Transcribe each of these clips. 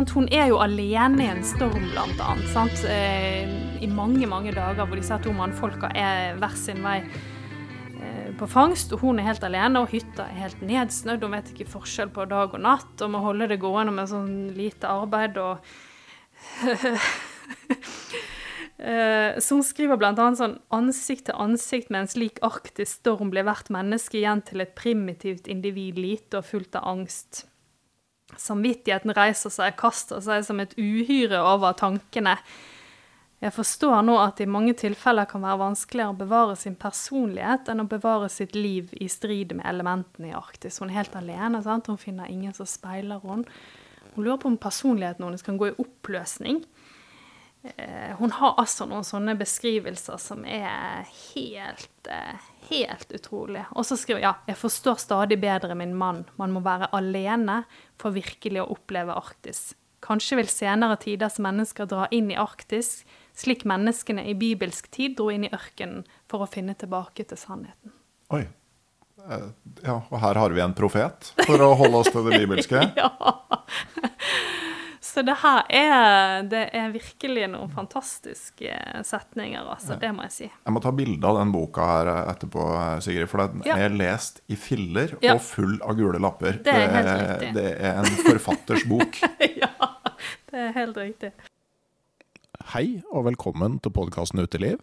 Sant? Hun er jo alene i en storm, blant annet. Sant? Eh, I mange, mange dager hvor disse to mannfolka er hver sin vei eh, på fangst, og hun er helt alene, og hytta er helt nedsnødd. Hun vet ikke forskjell på dag og natt, og må holde det gående med sånn lite arbeid og Eh, Så hun skriver annet sånn ansikt til ansikt med en slik arktisk storm blir hvert menneske igjen til et primitivt individ lite og fullt av angst. Samvittigheten reiser seg, kaster seg som et uhyre over tankene. Jeg forstår nå at det i mange tilfeller kan være vanskeligere å bevare sin personlighet enn å bevare sitt liv i strid med elementene i Arktis. Hun er helt alene, sant? hun finner ingen som speiler henne. Hun lurer på om personligheten hennes kan gå i oppløsning. Eh, Hun har altså noen sånne beskrivelser som er helt, eh, helt utrolig. Og så skriver ja, jeg forstår stadig bedre min mann. Man må være alene for virkelig å oppleve Arktis. Kanskje vil senere tiders mennesker dra inn i Arktis, slik menneskene i bibelsk tid dro inn i ørkenen for å finne tilbake til sannheten. Oi. Eh, Ja, og her har vi en profet, for å holde oss til det bibelske. Ja. Så det her er, det er virkelig noen fantastiske setninger, altså. Det må jeg si. Jeg må ta bilde av den boka her etterpå, Sigrid, for den Ja. er lest i filler Ja. og full av gule lapper. Det er helt riktig. det er en forfatters bok. ja, det er helt riktig. Hei og velkommen til podkasten Uteliv.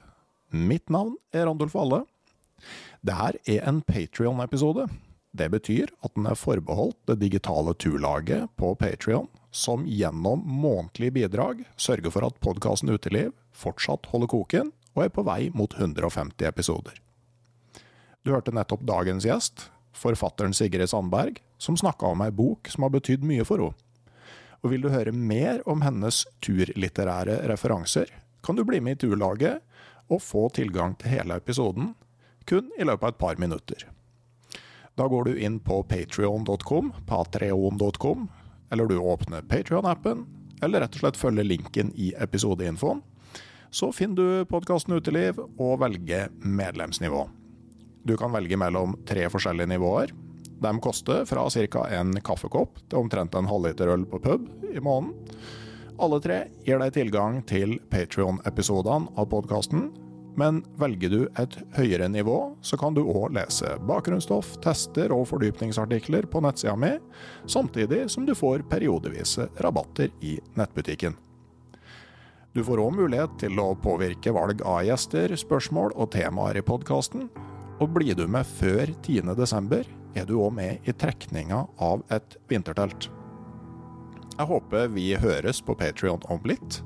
Mitt navn er Randulf Valle. Det her er en Patrion-episode. Det betyr at den er forbeholdt det digitale turlaget på Patrion, som gjennom månedlige bidrag sørger for at podkasten Uteliv fortsatt holder koken og er på vei mot 150 episoder. Du hørte nettopp dagens gjest, forfatteren Sigrid Sandberg, som snakka om ei bok som har betydd mye for henne. Og vil du høre mer om hennes turlitterære referanser, kan du bli med i turlaget og få tilgang til hele episoden kun i løpet av et par minutter. Da går du inn på patrion.com, patreon.com, eller du åpner Patrion-appen, eller rett og slett følger linken i episodeinfoen. Så finner du podkasten Uteliv og velger medlemsnivå. Du kan velge mellom tre forskjellige nivåer. De koster fra ca. en kaffekopp til omtrent en halvliter øl på pub i måneden. Alle tre gir deg tilgang til Patrion-episodene av podkasten, men velger du et høyere nivå, så kan du òg lese bakgrunnsstoff, tester og fordypningsartikler på nettsida mi, samtidig som du får periodevise rabatter i nettbutikken. Du får òg mulighet til å påvirke valg av gjester, spørsmål og temaer i podkasten. Og blir du med før 10.12, er du òg med i trekninga av et vintertelt. Jeg håper vi høres på Patrion om litt.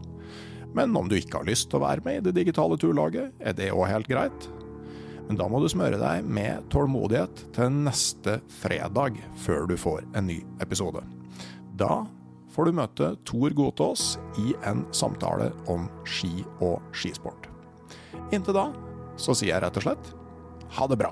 Men om du ikke har lyst til å være med i det digitale turlaget, er det òg helt greit. Men da må du smøre deg med tålmodighet til neste fredag før du får en ny episode. Da får du møte Tor Gotaas i en samtale om ski og skisport. Inntil da så sier jeg rett og slett ha det bra.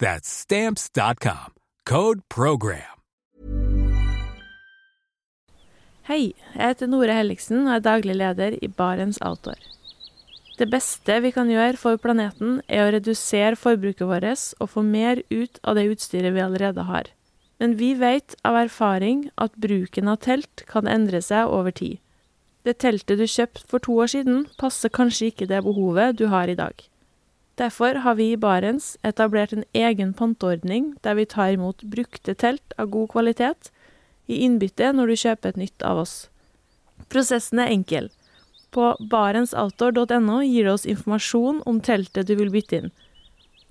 That's stamps.com. Code program. Hei, jeg heter Nore Helligsen og er daglig leder i Barents Outdoor. Det beste vi kan gjøre for planeten, er å redusere forbruket vårt og få mer ut av det utstyret vi allerede har. Men vi vet av erfaring at bruken av telt kan endre seg over tid. Det teltet du kjøpte for to år siden, passer kanskje ikke det behovet du har i dag. Derfor har vi i Barents etablert en egen panteordning der vi tar imot brukte telt av god kvalitet i innbytte når du kjøper et nytt av oss. Prosessen er enkel. På barentsoutdoor.no gir det oss informasjon om teltet du vil bytte inn.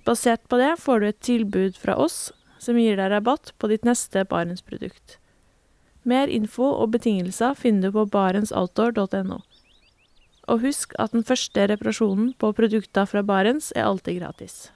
Basert på det får du et tilbud fra oss som gir deg rabatt på ditt neste Barentsprodukt. Mer info og betingelser finner du på barentsoutdoor.no. Og husk at den første reparasjonen på produkter fra Barents er alltid gratis.